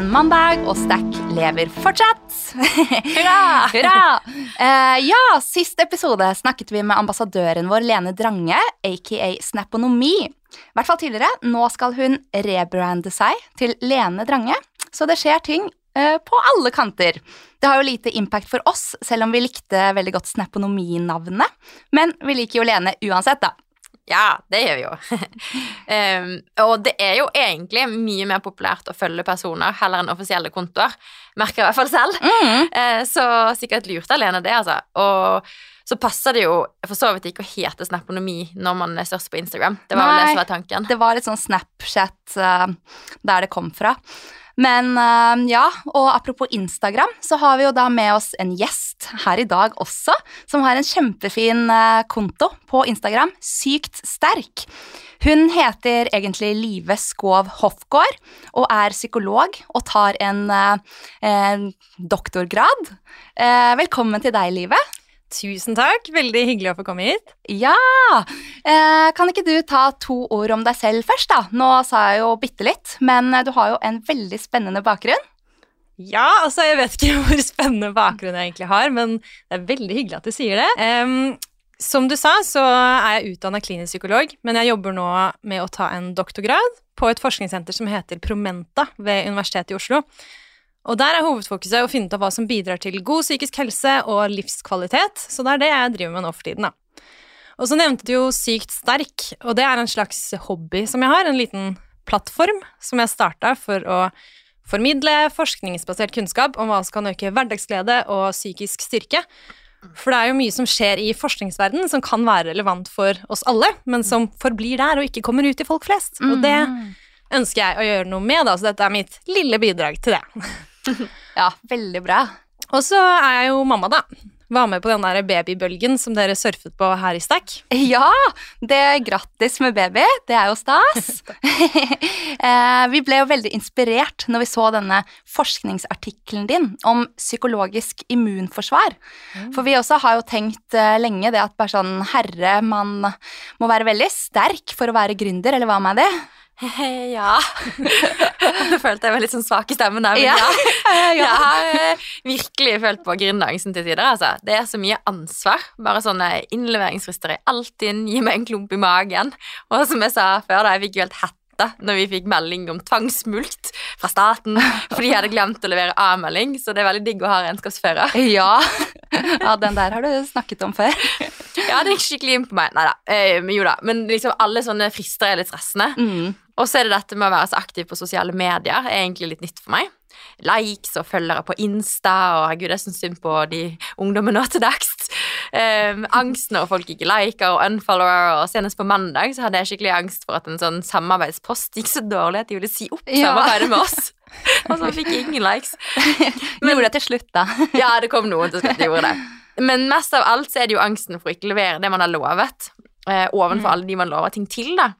en mandag, og Stack lever fortsatt. Hurra! Hurra! Uh, ja, sist episode snakket vi med ambassadøren vår Lene Drange, aka Snaponomi. I hvert fall tidligere. Nå skal hun rebrande seg til Lene Drange, så det skjer ting eh, på alle kanter. Det har jo lite impact for oss, selv om vi likte veldig godt Snaponomi-navnet. Men vi liker jo Lene uansett, da. Ja, det gjør vi jo. um, og det er jo egentlig mye mer populært å følge personer heller enn offisielle kontoer. Merker jeg i hvert fall selv. Mm. Uh, så sikkert lurt Alene det, altså. Og så passer det jo for så vidt ikke å hete Snaponomi når man er størst på Instagram. Det var vel det som var tanken. Det var litt sånn Snapchat uh, der det kom fra. Men uh, ja, og apropos Instagram, så har vi jo da med oss en gjest her i dag også, som har en kjempefin uh, konto på Instagram, Sykt sterk. Hun heter egentlig Live Skov Hofgaard og er psykolog og tar en en doktorgrad. velkommen til deg, Live. Tusen takk. Veldig hyggelig å få komme hit. Ja! Eh, kan ikke du ta to ord om deg selv først, da? Nå sa jeg jo bitte litt, men du har jo en veldig spennende bakgrunn. Ja, altså jeg vet ikke hvor spennende bakgrunn jeg egentlig har, men det er veldig hyggelig at du sier det. Um, som du sa, så er jeg utdanna klinisk psykolog, men jeg jobber nå med å ta en doktorgrad på et forskningssenter som heter Promenta ved Universitetet i Oslo. Og der er hovedfokuset å finne ut av hva som bidrar til god psykisk helse og livskvalitet, så det er det jeg driver med nå for tiden, da. Og så nevnte du jo Sykt sterk, og det er en slags hobby som jeg har, en liten plattform som jeg starta for å formidle forskningsbasert kunnskap om hva som kan øke hverdagsglede og psykisk styrke. For det er jo mye som skjer i forskningsverdenen som kan være relevant for oss alle, men som forblir der og ikke kommer ut til folk flest. Og det Mm. ønsker jeg å gjøre noe med, da, så dette er mitt lille bidrag til det. Ja, veldig bra. Og så er jeg jo mamma, da. Var med på den der babybølgen som dere surfet på her i Stack. Ja, det er grattis med baby. Det er jo stas. Eh, vi ble jo veldig inspirert når vi så denne forskningsartikkelen din om psykologisk immunforsvar. For vi også har jo tenkt eh, lenge det at bare sånn herre, man må være veldig sterk for å være gründer, eller hva med det? Ja. Nå følte jeg var litt sånn svak i stemmen der, men Ja. ja. Jeg har eh, virkelig følt på gründerangsten til tider. Altså. Det er så mye ansvar. Bare sånne innleveringsfrister i Altinn gir meg en klump i magen. Og som jeg sa før, da, jeg fikk jo helt hetta når vi fikk melding om tvangsmulkt fra staten fordi jeg hadde glemt å levere A-melding, så det er veldig digg å ha regnskapsfører. Ja. ja, den der har du snakket om før. Ja, det gikk skikkelig inn på meg. Nei da. Eh, men jo da. Men liksom alle sånne frister er litt stressende. Mm. Og så er det dette med å være så aktiv på sosiale medier er egentlig litt nytt for meg. Likes og følgere på Insta, og herregud, jeg syns synd på de ungdommene nå til dags. Um, angst når folk ikke liker og unfollower, og senest på mandag så hadde jeg skikkelig angst for at en sånn samarbeidspost gikk så dårlig at de ville si opp Ja. samarbeidet med oss. Og så fikk jeg ingen likes. Men gjorde det til slutt, da. Ja, det kom noen til slutt, de gjorde det. Men mest av alt så er det jo angsten for å ikke levere det man har lovet, eh, ovenfor alle de man lover ting til, da.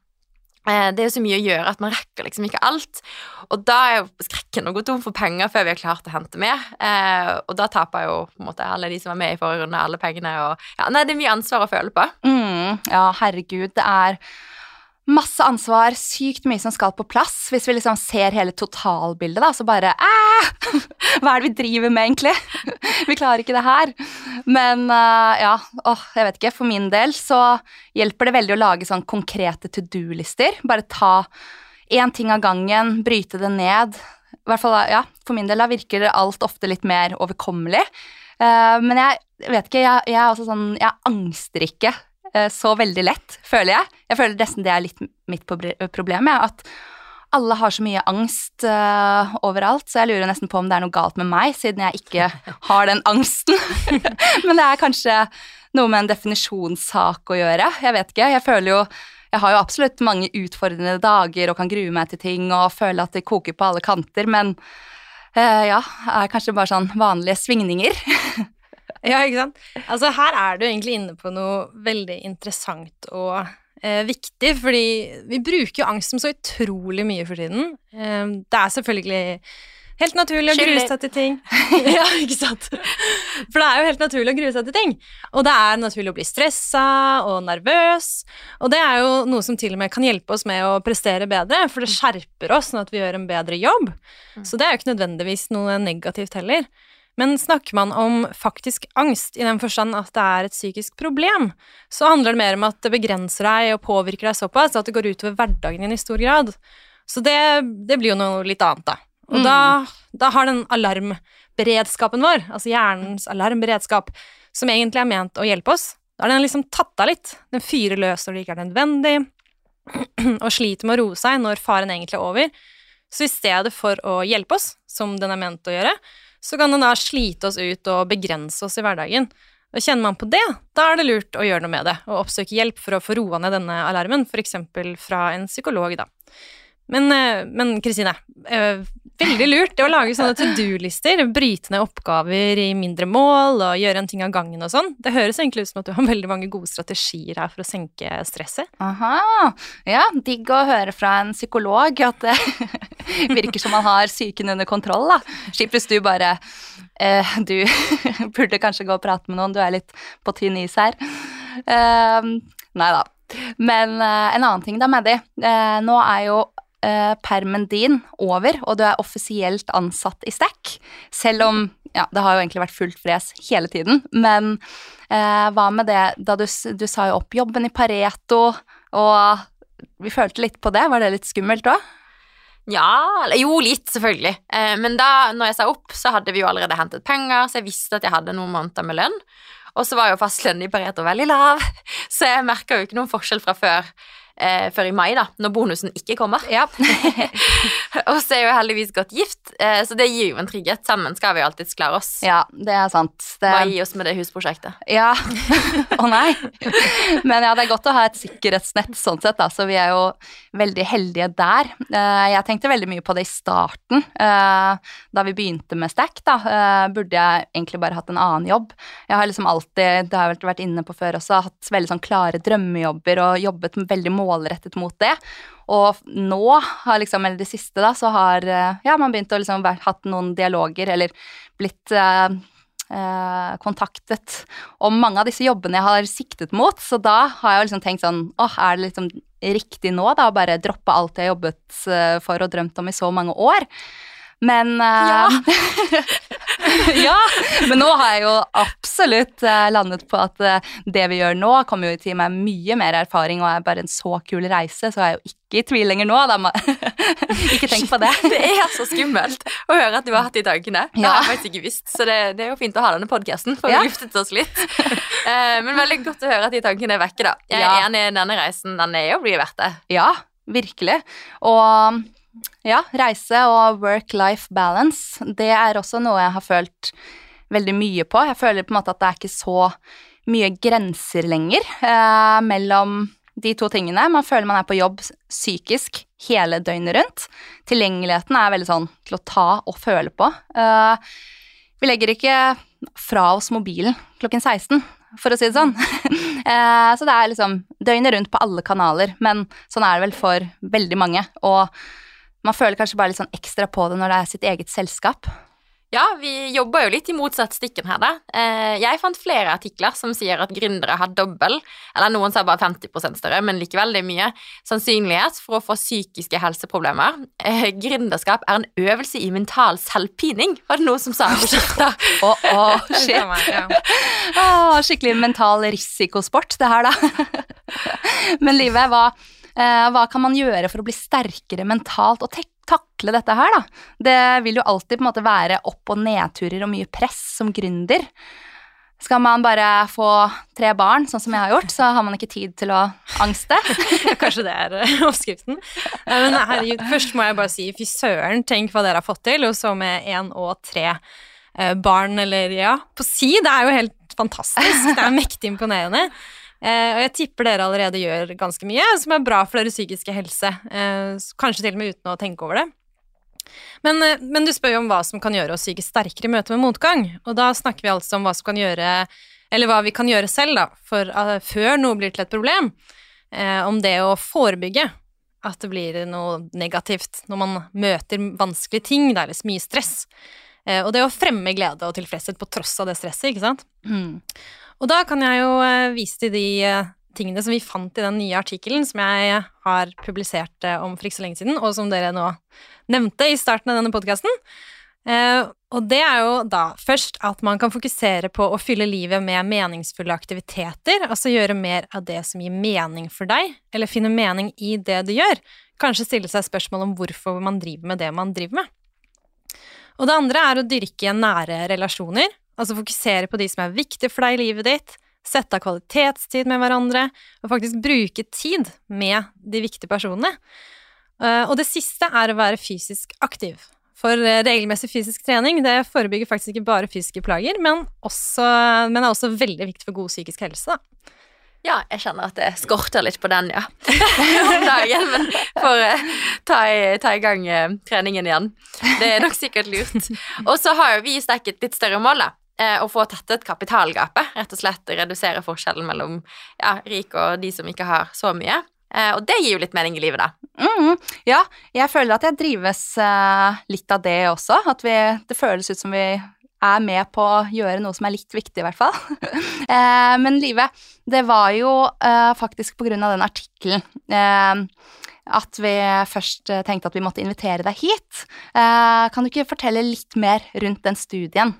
Eh, det er jo så mye å gjøre at man rekker liksom ikke alt. Og da er jo skrekken å gå tom for penger før vi har klart å hente mer. Eh, og da taper jo på en måte alle de som var med i forrige runde, alle pengene og ja, Nei, det er mye ansvar å føle på. Mm, ja, herregud, det er masse ansvar, sykt mye som skal på plass. Hvis vi liksom ser hele totalbildet, da, så bare Æh! Hva er det vi driver med, egentlig? Vi klarer ikke det her. Men uh, ja, åh, jeg vet ikke. For min del så hjelper det veldig å lage sånn konkrete to do-lister. Bare ta én ting av gangen, bryte det ned. I hvert fall, ja, For min del da virker alt ofte litt mer overkommelig. Uh, men jeg vet ikke, jeg, jeg er også sånn Jeg angster ikke så veldig lett, føler jeg. Jeg føler nesten det er litt mitt proble- problem, jeg, at alle har så mye angst uh, overalt, så jeg lurer nesten på om det er noe galt med meg, siden jeg ikke har den angsten. Men det er kanskje noe med en definisjonssak å gjøre. Jeg vet ikke. Jeg føler jo Jeg har jo absolutt mange utfordrende dager og kan grue meg til ting og føle at det koker på alle kanter, men eh, ja, er kanskje bare sånn vanlige svingninger. Ja, ikke sant? Altså, her er du egentlig inne på noe veldig interessant og eh, viktig, fordi vi bruker jo angst som så utrolig mye for tiden. Eh, det er selvfølgelig Helt naturlig å grue seg til ting. ja, ikke sant? For det er jo helt naturlig å grue seg til ting. Og det er naturlig å bli stressa og nervøs. Og det er jo noe som til og med kan hjelpe oss med å prestere bedre, for det skjerper oss sånn at vi gjør en bedre jobb. Så det er jo ikke nødvendigvis noe negativt heller. Men snakker man om faktisk angst i den forstand at det er et psykisk problem, så handler det mer om at det begrenser deg og påvirker deg såpass at det går utover hverdagen din i stor grad. Så det, det blir jo noe litt annet, da. Og da, da har den alarmberedskapen vår, altså hjernens alarmberedskap, som egentlig er ment å hjelpe oss, da har den liksom tatt av litt. Den fyrer løs når det ikke er nødvendig, og sliter med å roe seg når faren egentlig er over. Så i stedet for å hjelpe oss, som den er ment å gjøre, så kan den da slite oss ut og begrense oss i hverdagen. Og kjenner man på det, da er det lurt å gjøre noe med det, og oppsøke hjelp for å få roa ned denne alarmen, f.eks. fra en psykolog, da. Men eh, Kristine, eh, veldig lurt det å lage sånne to do-lister, bryte ned oppgaver i mindre mål og gjøre en ting av gangen og sånn. Det høres egentlig ut som at du har veldig mange gode strategier her for å senke stresset. Aha. Ja, digg å høre fra en psykolog at det virker som man har psyken under kontroll, da. Slipp hvis du bare eh, Du burde kanskje gå og prate med noen, du er litt på tynn is her. Eh, nei da. Men eh, en annen ting da, Maddy. Eh, nå er jo eh, permen din over, og du er offisielt ansatt i Stack. Selv om ja, det har jo egentlig vært fullt fres hele tiden. Men eh, hva med det da du, du sa jo opp jobben i Pareto, og vi følte litt på det. Var det litt skummelt òg? Ja, jo, litt, selvfølgelig. Eh, men da når jeg sa opp, så hadde vi jo allerede hentet penger, så jeg visste at jeg hadde noen måneder med lønn. Og så var jo fastlønnen i Pareto veldig lav, så jeg merka jo ikke noen forskjell fra før. Eh, før i mai, da, når bonusen ikke kommer. Ja. og så er jeg jo heldigvis godt gift, eh, så det gir jo en trygghet. Sammen skal vi alltids klare oss. ja, det er sant. Det, Bare gi oss med det husprosjektet. Ja. Å nei. Men ja, det er godt å ha et sikkerhetsnett sånn sett, da, så vi er jo veldig heldige der. Eh, Jeg tenkte veldig mye på det i starten, eh, da vi begynte med Stack, da. eh, Burde jeg egentlig bare hatt en annen jobb? Jeg har liksom alltid, det har jeg vel vært inne på før også, hatt veldig sånn klare drømmejobber og jobbet veldig målrettet mot det. Og nå, liksom, eller det siste, da, så har eh, ja, man begynt å liksom hatt noen dialoger, eller blitt eh, eh, kontaktet om mange av disse jobbene jeg har siktet mot, så da har jeg liksom tenkt sånn åh, er det liksom riktig nå da å bare droppe alt jeg har jobbet eh, for og drømt om i så mange år? Men uh, ja, men nå har jeg jo absolutt eh, landet på at eh, det vi gjør nå, kommer jo til meg mye mer erfaring og er bare en så kul reise, så er jeg jo ikke i tvil lenger nå. Da. ikke tenk på det. Det er så skummelt å høre at du har hatt de tankene. Det Ja. har jeg faktisk ikke visst, så det, det er jo fint å ha denne podkasten, for Ja. vi luftet oss litt. Men veldig godt å høre at de tankene er vekke, da. Jeg er Ja. enig i denne reisen, den er jo blir verdt det. Ja, virkelig. Og ja, reise og work-life balance, det er også noe jeg har følt veldig mye på. Jeg føler på en måte at det er ikke så mye grenser lenger eh, mellom de to tingene. Man føler man er på jobb psykisk hele døgnet rundt. Tilgjengeligheten er veldig sånn til å ta og føle på. Eh, vi legger ikke fra oss mobilen klokken 16, for å si det sånn. Eh, så det er liksom døgnet rundt på alle kanaler, men sånn er det vel for veldig mange. Og man føler kanskje bare litt sånn ekstra på det når det er sitt eget selskap. Ja, vi jobber jo litt i motsatt stikken her, da. Eh, jeg fant flere artikler som sier at gründere har dobbel, eller noen sa bare 50% større, men likevel det er mye, sannsynlighet for å få psykiske helseproblemer. Eh, gründerskap er en øvelse i mental selvpining, var det noen som sa på skiftet. Å, å, shit. Skikkelig mental risikosport, det her, da. Men livet, hva, eh, hva kan man gjøre for å bli sterkere mentalt og takle dette her, da? Det vil jo alltid på en måte være opp- og nedturer og mye press som gründer. Skal man bare få tre barn, sånn som jeg har gjort, så har man ikke tid til å angste. Kanskje det er eh, oppskriften. Men herregud, først må jeg bare si fy søren, tenk hva dere har fått til, og så med én og tre eh, barn, eller ja, på si. Det er jo helt fantastisk. Det er mektig imponerende. Eh, og jeg tipper dere allerede gjør ganske mye som er bra for deres psykiske helse. Eh, kanskje til og med uten å tenke over det. Men, eh, men du spør jo om hva som kan gjøre oss psykisk sterkere i møte med motgang. Og da snakker vi altså om hva som kan gjøre Eller hva vi kan gjøre selv, da, for, uh, før noe blir til et problem. Eh, om det å forebygge. at det blir noe negativt når man møter vanskelige ting, Det er liksom mye stress. Eh, og det å fremme glede og tilfredshet på tross av det stresset, ikke sant. Mm. Og da kan jeg jo eh, vise til de eh, tingene som vi fant i den nye artikkelen som jeg har publisert eh, om for ikke så lenge siden, og som dere nå nevnte i starten av denne podkasten. Og det er jo da først at man kan fokusere på å fylle livet med meningsfulle aktiviteter, altså gjøre mer av det som gir mening for deg, eller finne mening i det du gjør. Kanskje stille seg spørsmål om hvorfor man driver med det man driver med. Og det andre er å dyrke nære relasjoner, altså fokusere på de som er viktige for deg i livet ditt, sette av kvalitetstid med hverandre, og faktisk bruke tid med de viktige personene. Eh, Og det siste er å være fysisk aktiv. For eh, regelmessig fysisk trening det forebygger faktisk ikke bare fysiske plager, men, også, men er også veldig viktig for god psykisk helse. Da. Ja, jeg kjenner at det skorter litt på den, ja. Om dagen, men får eh, ta, i, ta i gang treningen igjen. Det er nok sikkert lurt. Og så har jo vi stekket litt større mål, da. Eh, Å få tettet kapitalgapet. Rett og slett redusere forskjellen mellom ja, rik og de som ikke har så mye. Eh, Og det gir jo litt mening i livet, da. Mm, ja, jeg føler at jeg drives eh, litt av det også. At vi, det føles ut som vi er med på å gjøre noe som er litt viktig, i hvert fall. eh, men Live, det var jo eh, faktisk på grunn av den artikkelen eh, at vi først eh, tenkte at vi måtte invitere deg hit. Eh, kan du ikke fortelle litt mer rundt den studien?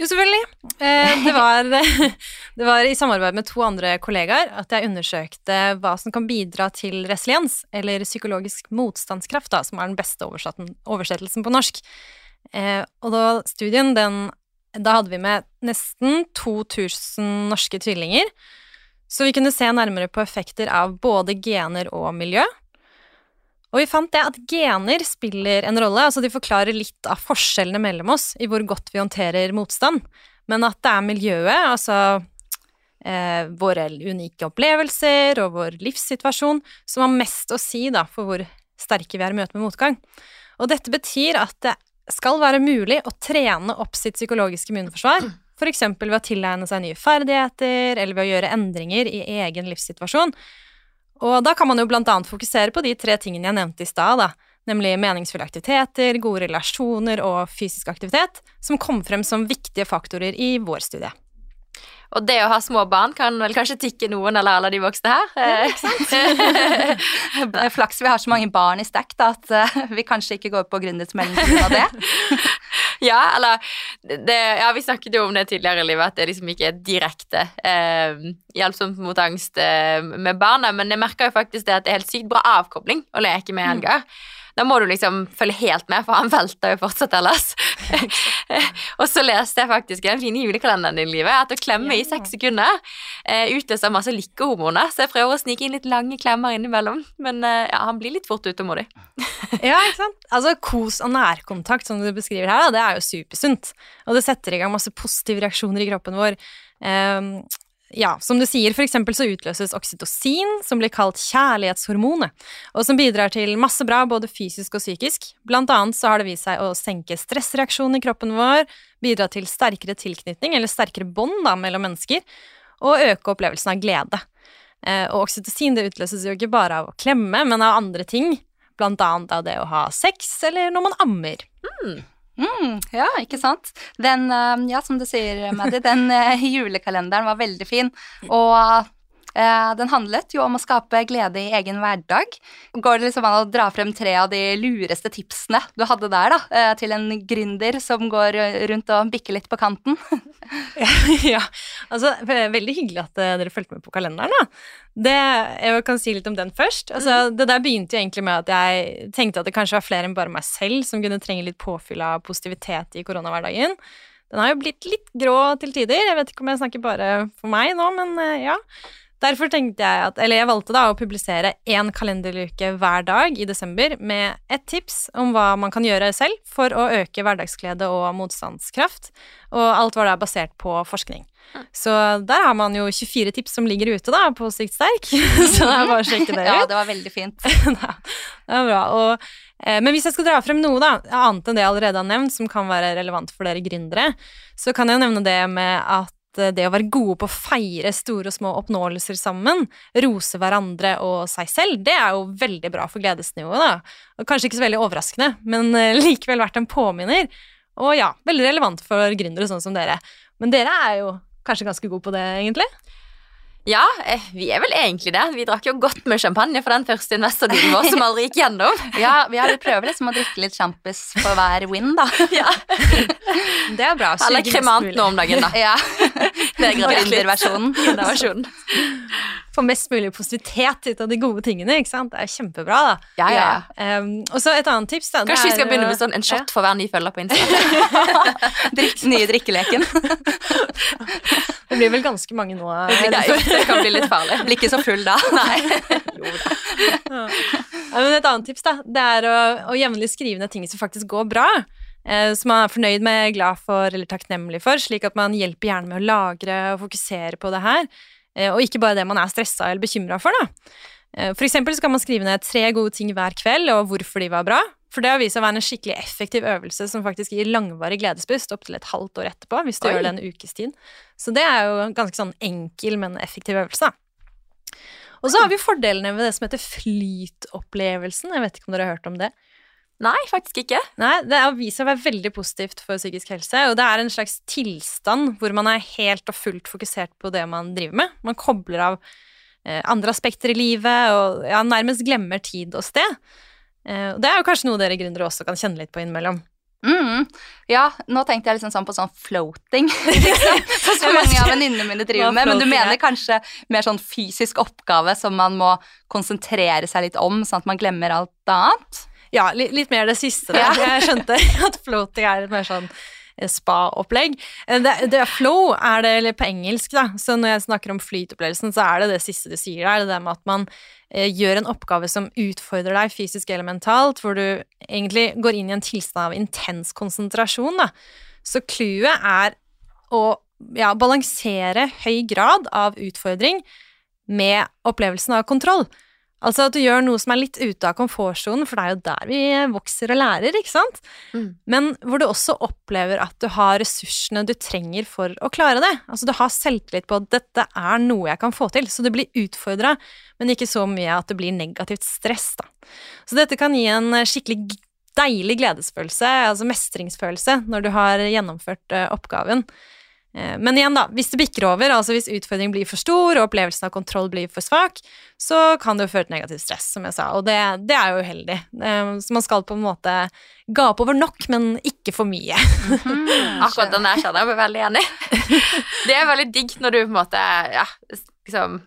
Jo, selvfølgelig. Eh, det, var, det var i samarbeid med to andre kollegaer at jeg undersøkte hva som kan bidra til resiliens, eller psykologisk motstandskraft, da, som er den beste oversettelsen på norsk. Eh, og da studien, den Da hadde vi med nesten 2000 norske tvillinger. Så vi kunne se nærmere på effekter av både gener og miljø. Og vi fant det at gener spiller en rolle, altså de forklarer litt av forskjellene mellom oss i hvor godt vi håndterer motstand, men at det er miljøet, altså eh, våre unike opplevelser og vår livssituasjon, som har mest å si da, for hvor sterke vi er i møte med motgang. Og dette betyr at det skal være mulig å trene opp sitt psykologiske immunforsvar, f.eks. ved å tilegne seg nye ferdigheter, eller ved å gjøre endringer i egen livssituasjon. Og da kan man jo blant annet fokusere på de tre tingene jeg nevnte i stad, nemlig meningsfulle aktiviteter, gode relasjoner og fysisk aktivitet, som kom frem som viktige faktorer i vår studie. Og det å ha små barn kan vel kanskje tikke noen eller alle de voksne her. Ja, er Flaks vi har så mange barn i Stack da, at eh, vi kanskje ikke går på gründermelding av det. Ja, eller det, Ja, vi snakket jo om det tidligere i livet, at det liksom ikke er direkte eh, hjelpsomt mot angst eh, med barna, men jeg merker jo faktisk det at det er helt sykt bra avkobling å leke med Helga. Da må du liksom følge helt med, for han velter jo fortsatt ellers. og så leste jeg faktisk i den fine julekalenderen din, Livet, at å klemme i seks sekunder eh, utløser masse lykkehormoner, så jeg prøver å snike inn litt lange klemmer innimellom, men eh, ja, han blir litt fort utålmodig. Ja, ikke sant? Altså, kos og nærkontakt, som du beskriver her, da, det er jo supersunt. Og det setter i gang masse positive reaksjoner i kroppen vår. Ehm, ja, som du sier, for eksempel så utløses oksytocin, som blir kalt kjærlighetshormonet, og som bidrar til masse bra både fysisk og psykisk. Blant annet så har det vist seg å senke stressreaksjonen i kroppen vår, bidra til sterkere tilknytning, eller sterkere bånd mellom mennesker, og øke opplevelsen av glede. Eh, og oksytocin det utløses jo ikke bare av å klemme, men av andre ting, blant annet av det å ha sex, eller når man ammer. Mm, ja, ikke sant? Den, eh, ja, som du sier, Maddy, den eh, julekalenderen var veldig fin. Og den handlet jo om å skape glede i egen hverdag. Går det liksom an å dra frem tre av de lureste tipsene du hadde der, da, eh, til en gründer som går eh, rundt og bikker litt på kanten? ja, altså Veldig hyggelig at eh, dere fulgte med på kalenderen. da. Det, jeg kan si litt om den først. Altså, Det der begynte jo egentlig med at jeg tenkte at det kanskje var flere enn bare meg selv som kunne trenge litt påfyll av positivitet i koronahverdagen. Den har jo blitt litt grå til tider. Jeg vet ikke om jeg snakker bare for meg nå, men eh, ja. Derfor tenkte jeg at, eller jeg valgte da å publisere én kalenderuke hver dag i desember med et tips om hva man kan gjøre selv for å øke hverdagsglede og motstandskraft. Og alt var da basert på forskning. Så der har man jo 24 tips som ligger ute da, på Sykt sterk. Så det er bare å sjekke det Ja, det var veldig fint. Det var bra. Og, eh, men hvis jeg skal dra frem noe, da, annet enn det jeg allerede har nevnt, som kan være relevant for dere gründere, så kan jeg nevne det med at det å være gode på å feire store og små oppnåelser sammen, rose hverandre og seg selv, det er jo veldig bra for gledesnivået, da. Og kanskje ikke så veldig overraskende, men eh, likevel verdt en påminner. Og ja, veldig relevant for gründere sånn som dere. Men dere er jo kanskje ganske gode på det, egentlig? Ja, eh, vi er vel egentlig det. Vi drakk jo godt med champagne for den første investordealen vår som aldri gikk gjennom. Ja, vi har prøver liksom å drikke litt sjampis for hver win, da. Ja. Det er bra. Eller kremant nå om dagen, da. Ja. Gründerversjonen. Få mest mulig positivitet ut av de gode tingene, ikke sant? Det er kjempebra, da. Ja, ja, ja. Um, og så et annet tips, da. Kanskje vi skal begynne med sånn en shot for hver ny følger på Insta. Drikk, nye drikkeleken. Det blir vel ganske mange nå. Ja, det kan bli litt farlig. Blir ikke så full da. Nei. Ja, men et annet tips da, det er å, å jevnlig skrive ned ting som faktisk går bra. Eh, som man er fornøyd med, glad for eller takknemlig for, slik at man hjelper hjernen med å lagre og fokusere på det her. Eh, og ikke bare det man er stressa eller bekymra for. da. Eh, for eksempel så kan man skrive ned tre gode ting hver kveld, og hvorfor de var bra. For det har vist seg å være en skikkelig effektiv øvelse som faktisk gir langvarig gledespust opptil et halvt år etterpå, hvis du Oi. gjør det en ukes tid. Så det er jo en ganske sånn enkel, men effektiv øvelse. Og så har vi fordelene ved det som heter flytopplevelsen. Jeg vet ikke om dere har hørt om det? Nei, faktisk ikke. Nei, det har vist seg å være veldig positivt for psykisk helse, og det er en slags tilstand hvor man er helt og fullt fokusert på det man driver med. Man kobler av eh, andre aspekter i livet og ja, nærmest glemmer tid og sted. Eh, det er jo kanskje noe dere gründere også kan kjenne litt på innimellom. Mm. Ja, nå tenkte jeg liksom sånn på sånn floating. Liksom. Som mange av venninnene mine driver med. Men du er? mener kanskje mer sånn fysisk oppgave som man må konsentrere seg litt om, sånn at man glemmer alt annet? Ja, li litt mer det siste der. Ja. Jeg skjønte at floating er litt mer sånn spa-opplegg. Eh, Det, det flow er det på engelsk, da. Så når jeg snakker om flytopplevelsen, så er det det siste du sier der. Det med at man eh, gjør en oppgave som utfordrer deg fysisk eller mentalt, hvor du egentlig går inn i en tilstand av intens konsentrasjon, da. Så clouet er å ja, balansere høy grad av utfordring med opplevelsen av kontroll. Altså at du gjør noe som er litt ute av komfortsonen, for det er jo der vi vokser og lærer, ikke sant? Mm. Men hvor du også opplever at du har ressursene du trenger for å klare det. Altså du har selvtillit på at dette er noe jeg kan få til, så du blir utfordra, men ikke så mye at det blir negativt stress, da. Så dette kan gi en skikkelig deilig gledesfølelse, altså mestringsfølelse, når du har gjennomført eh, oppgaven. Eh, Men igjen, da, hvis det bikker over, altså hvis utfordringen blir for stor og opplevelsen av kontroll blir for svak, så kan det jo føre til negativt stress, som jeg sa, og det, det er jo uheldig. Eh, Så man skal på en måte gape over nok, men ikke for mye. Akkurat den der kjenner jeg meg veldig enig i. Det er veldig digg når du på en måte ja, liksom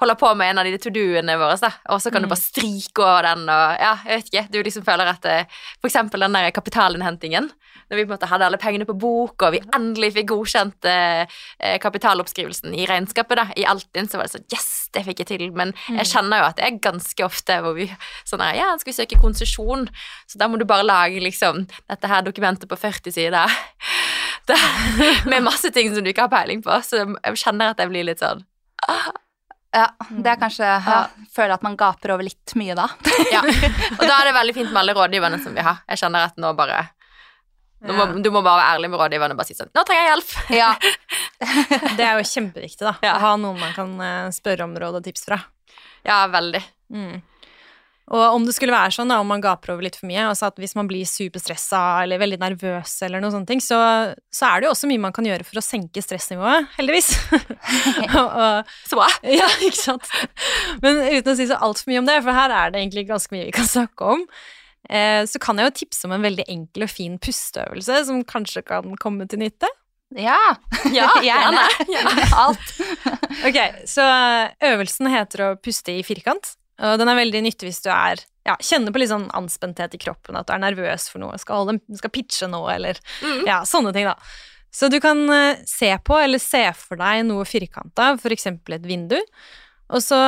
holder på med en av de to do-ene våre, da. og så kan du bare stryke over den, og ja, jeg vet ikke, du liksom føler at det, For eksempel den der kapitalinnhentingen. Når vi på en måte hadde alle pengene på bok, og vi endelig fikk godkjent eh, eh, kapitaloppskrivelsen i regnskapet, da, i Altinn, så var det sånn Yes, det fikk jeg til. Men jeg kjenner jo at det er ganske ofte hvor vi sånn her Ja, skal vi søke konsesjon? Så da må du bare lage liksom dette her dokumentet på 40 sider. Med masse ting som du ikke har peiling på. Så jeg kjenner at jeg blir litt sånn Ja, det er kanskje ja, Føler at man gaper over litt mye da. Ja. Og da er det veldig fint med alle rådgiverne som vi har. Jeg kjenner at nå bare nå må, Du må bare være ærlig med rådgiverne og bare si sånn Nå trenger jeg hjelp! Ja, Det er jo kjempeviktig, da. Ja. Å ha noen man kan eh, spørre om råd og tips fra. Ja, veldig. Mm. Og om det skulle være sånn, da, om man gaper over litt for mye, altså at hvis man blir superstressa eller veldig nervøs eller noen sånne ting, så, så er det jo også mye man kan gjøre for å senke stressnivået, heldigvis. Så bra. ja, ikke sant. Men uten å si så altfor mye om det, for her er det egentlig ganske mye vi kan snakke om, eh, så kan jeg jo tipse om en veldig enkel og fin pusteøvelse som kanskje kan komme til nytte. ja. Ja, gjerne. gjerne. Alt. Ok, så øvelsen heter å puste i firkant, og den er veldig nyttig hvis du er ja, kjenner på litt sånn anspenthet i kroppen, at du er nervøs for noe, skal, holde, skal pitche noe, eller Mm. ja, sånne ting, da. Så du kan eh, se på eller se for deg noe firkanta, eksempel et vindu, og så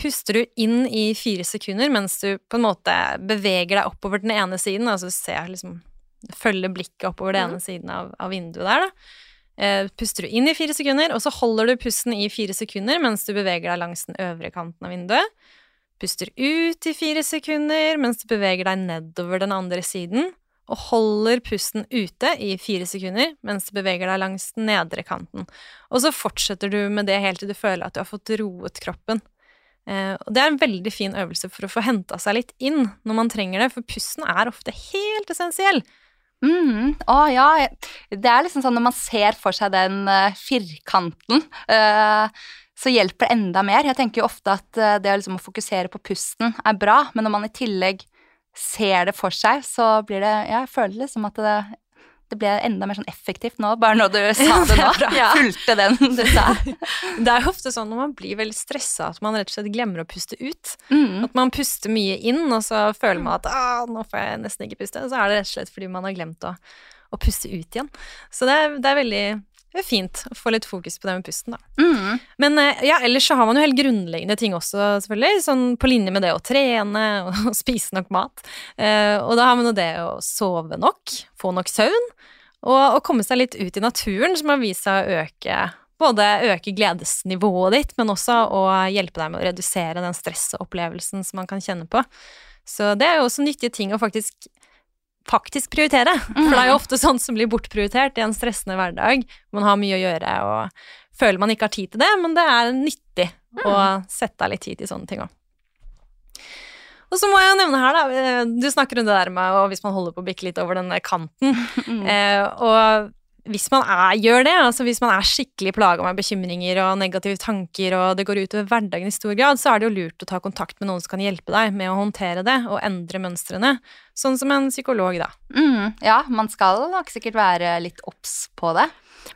puster du inn i fire sekunder mens du på en måte beveger deg oppover den ene siden, altså ser liksom følger blikket oppover den ene siden av, av vinduet der, da. Eh, puster du inn i fire sekunder, og så holder du pusten i fire sekunder mens du beveger deg langs den øvre kanten av vinduet. Puster ut i fire sekunder mens du beveger deg nedover den andre siden. og holder pusten ute i fire sekunder mens du beveger deg langs den nedre kanten. Og så fortsetter du med det helt til du føler at du har fått roet kroppen. Eh, og det er en veldig fin øvelse for å få henta seg litt inn når man trenger det, for pusten er ofte helt essensiell. Mm, å ja. Det er liksom sånn når man ser for seg den uh, firkanten, uh, så hjelper det enda mer. Jeg tenker jo ofte at uh, det liksom å fokusere på pusten er bra, men når man i tillegg ser det for seg, så blir det Ja, jeg føler liksom at det, det ble enda mer sånn effektivt nå, bare når du sa det nå. Ja. Fulgte den du sa. Det er jo ofte sånn når man blir veldig stressa at man rett og slett glemmer å puste ut. Mm. At man puster mye inn, og så føler man at ah, nå får jeg nesten ikke puste. Så er det rett og slett fordi man har glemt å, å puste ut igjen. Så det er, det er veldig det er fint å få litt fokus på det med pusten, da. Mm. Men eh, ja, ellers så har man jo helt grunnleggende ting også, selvfølgelig. Sånn på linje med det å trene og spise nok mat. Eh, og da har man jo det å sove nok, få nok søvn, og å komme seg litt ut i naturen, som har vist seg å øke både øke gledesnivået ditt, men også å hjelpe deg med å redusere den stressopplevelsen som man kan kjenne på. Så det er jo også nyttige ting å faktisk faktisk prioritere. For det er jo ofte sånt som blir bortprioritert i en stressende hverdag. Man har mye å gjøre og føler man ikke har tid til det, men det er nyttig å sette av litt tid til sånne ting òg. Og så må jeg nevne her, da, eh, du snakker om det der med og hvis man holder på å bikke litt over denne kanten. Eh, og hvis man er, gjør det, altså hvis man er skikkelig plaga med bekymringer og negative tanker, og det går utover hverdagen i stor grad, så er det jo lurt å ta kontakt med noen som kan hjelpe deg med å håndtere det og endre mønstrene. Sånn som en psykolog, da. Mm, ja, man skal nok sikkert være litt obs på det.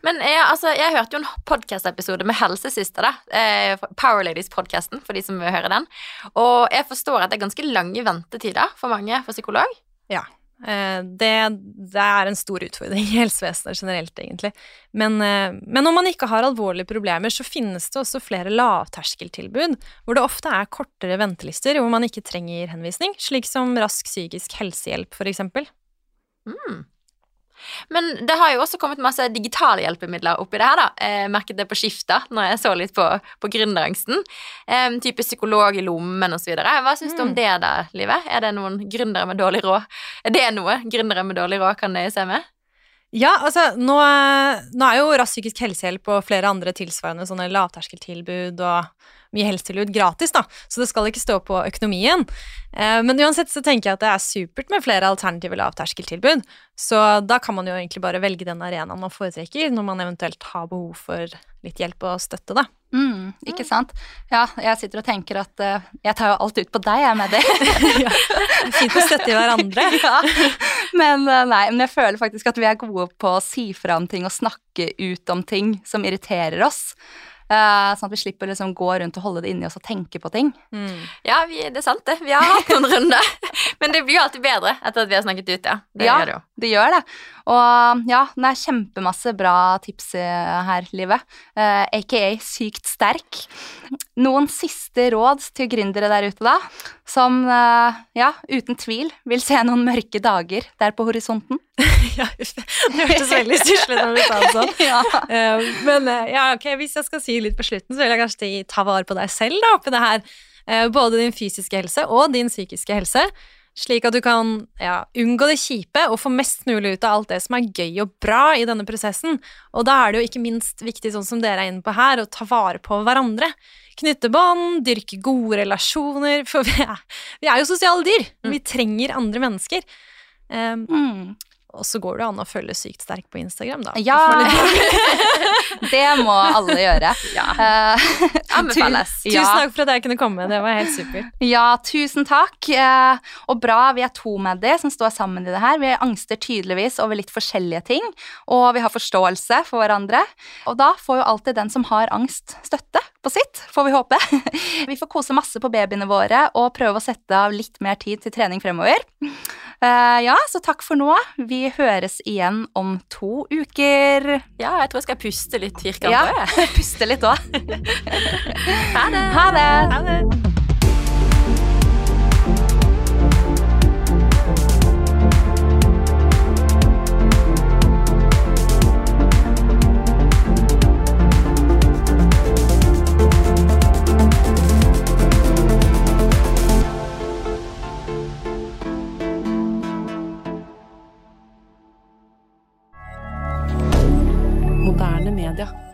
Men jeg, altså, jeg hørte jo en podcast-episode med helsesøster, da. Eh, Power Ladies-podkasten, for de som vil høre den. Og jeg forstår at det er ganske lange ventetider for mange for psykolog. Ja. Eh, det, det er en stor utfordring i helsevesenet generelt, egentlig. Men, eh, men om man ikke har alvorlige problemer, så finnes det også flere lavterskeltilbud, hvor det ofte er kortere ventelister, hvor man ikke trenger henvisning, slik som Rask psykisk helsehjelp, for eksempel. Mm. Men det har jo også kommet masse digitale hjelpemidler oppi det her, da. Jeg merket det på skifta når jeg så litt på, på gründerangsten. Um, type psykolog i lommen osv. Hva syns du om det, da, Livet? Er det noen gründere med dårlig råd? Er det noe gründere med dårlig råd kan nøye seg med? Ja, altså, nå, nå er jo Rask psykisk helsehjelp og flere andre tilsvarende sånne lavterskeltilbud og mye helsetilbud gratis, da, så det skal ikke stå på økonomien. Eh, men uansett så tenker jeg at det er supert med flere alternative lavterskeltilbud, så da kan man jo egentlig bare velge den arenaen man foretrekker når man eventuelt har behov for litt hjelp og støtte, da. Mm, ikke sant. Ja, jeg sitter og tenker at uh, jeg tar jo alt ut på deg, jeg, med det. ja, fint å støtte i hverandre. ja. Men uh, nei, men jeg føler faktisk at vi er gode på å si fra om ting og snakke ut om ting som irriterer oss. Uh, sånn at vi slipper liksom gå rundt og holde det inni oss og tenke på ting. Mm. Ja, vi, det er sant, det. Vi har hatt noen runder. Men det blir jo alltid bedre etter at vi har snakket ut, ja. Det ja, gjør det jo. det gjør det. Og ja, det er kjempemasse bra tips her, Livet. Uh, aka sykt sterk. Noen siste råd til gründere der ute, da? Som uh, ja, uten tvil vil se noen mørke dager der på horisonten. ja, det hørtes veldig stusslig når du sa det sånn. ja. Uh, men ja, ok, hvis jeg skal si litt på slutten, så vil jeg kanskje ta vare på deg selv da, oppi det her. Både din fysiske helse og din psykiske helse. Slik at du kan ja, unngå det kjipe og få mest mulig ut av alt det som er gøy og bra i denne prosessen. Og da er det jo ikke minst viktig, sånn som dere er inne på her, å ta vare på hverandre. Knytte bånd, dyrke gode relasjoner, for vi er, vi er jo sosiale dyr. Vi trenger andre mennesker. Um, Mm. Og så går det an å følge Sykt sterk på Instagram, da. Ja, det må alle gjøre. Ja. Uh, Anbefales. tu- Tusen ja. takk for at jeg kunne komme. Det var helt supert. Ja, tusen takk. Uh, og bra vi er to med de som står sammen i det her. Vi angster tydeligvis over litt forskjellige ting, og vi har forståelse for hverandre. Og da får jo alltid den som har angst, støtte på sitt, får vi håpe. Vi får kose masse på babyene våre og prøve å sette av litt mer tid til trening fremover. Eh, ja, så takk for nå. Vi høres igjen om to uker. Ja, jeg tror jeg skal puste litt firkanta. Ja, puste litt òg. Ha det. Ha det. Ha det. dire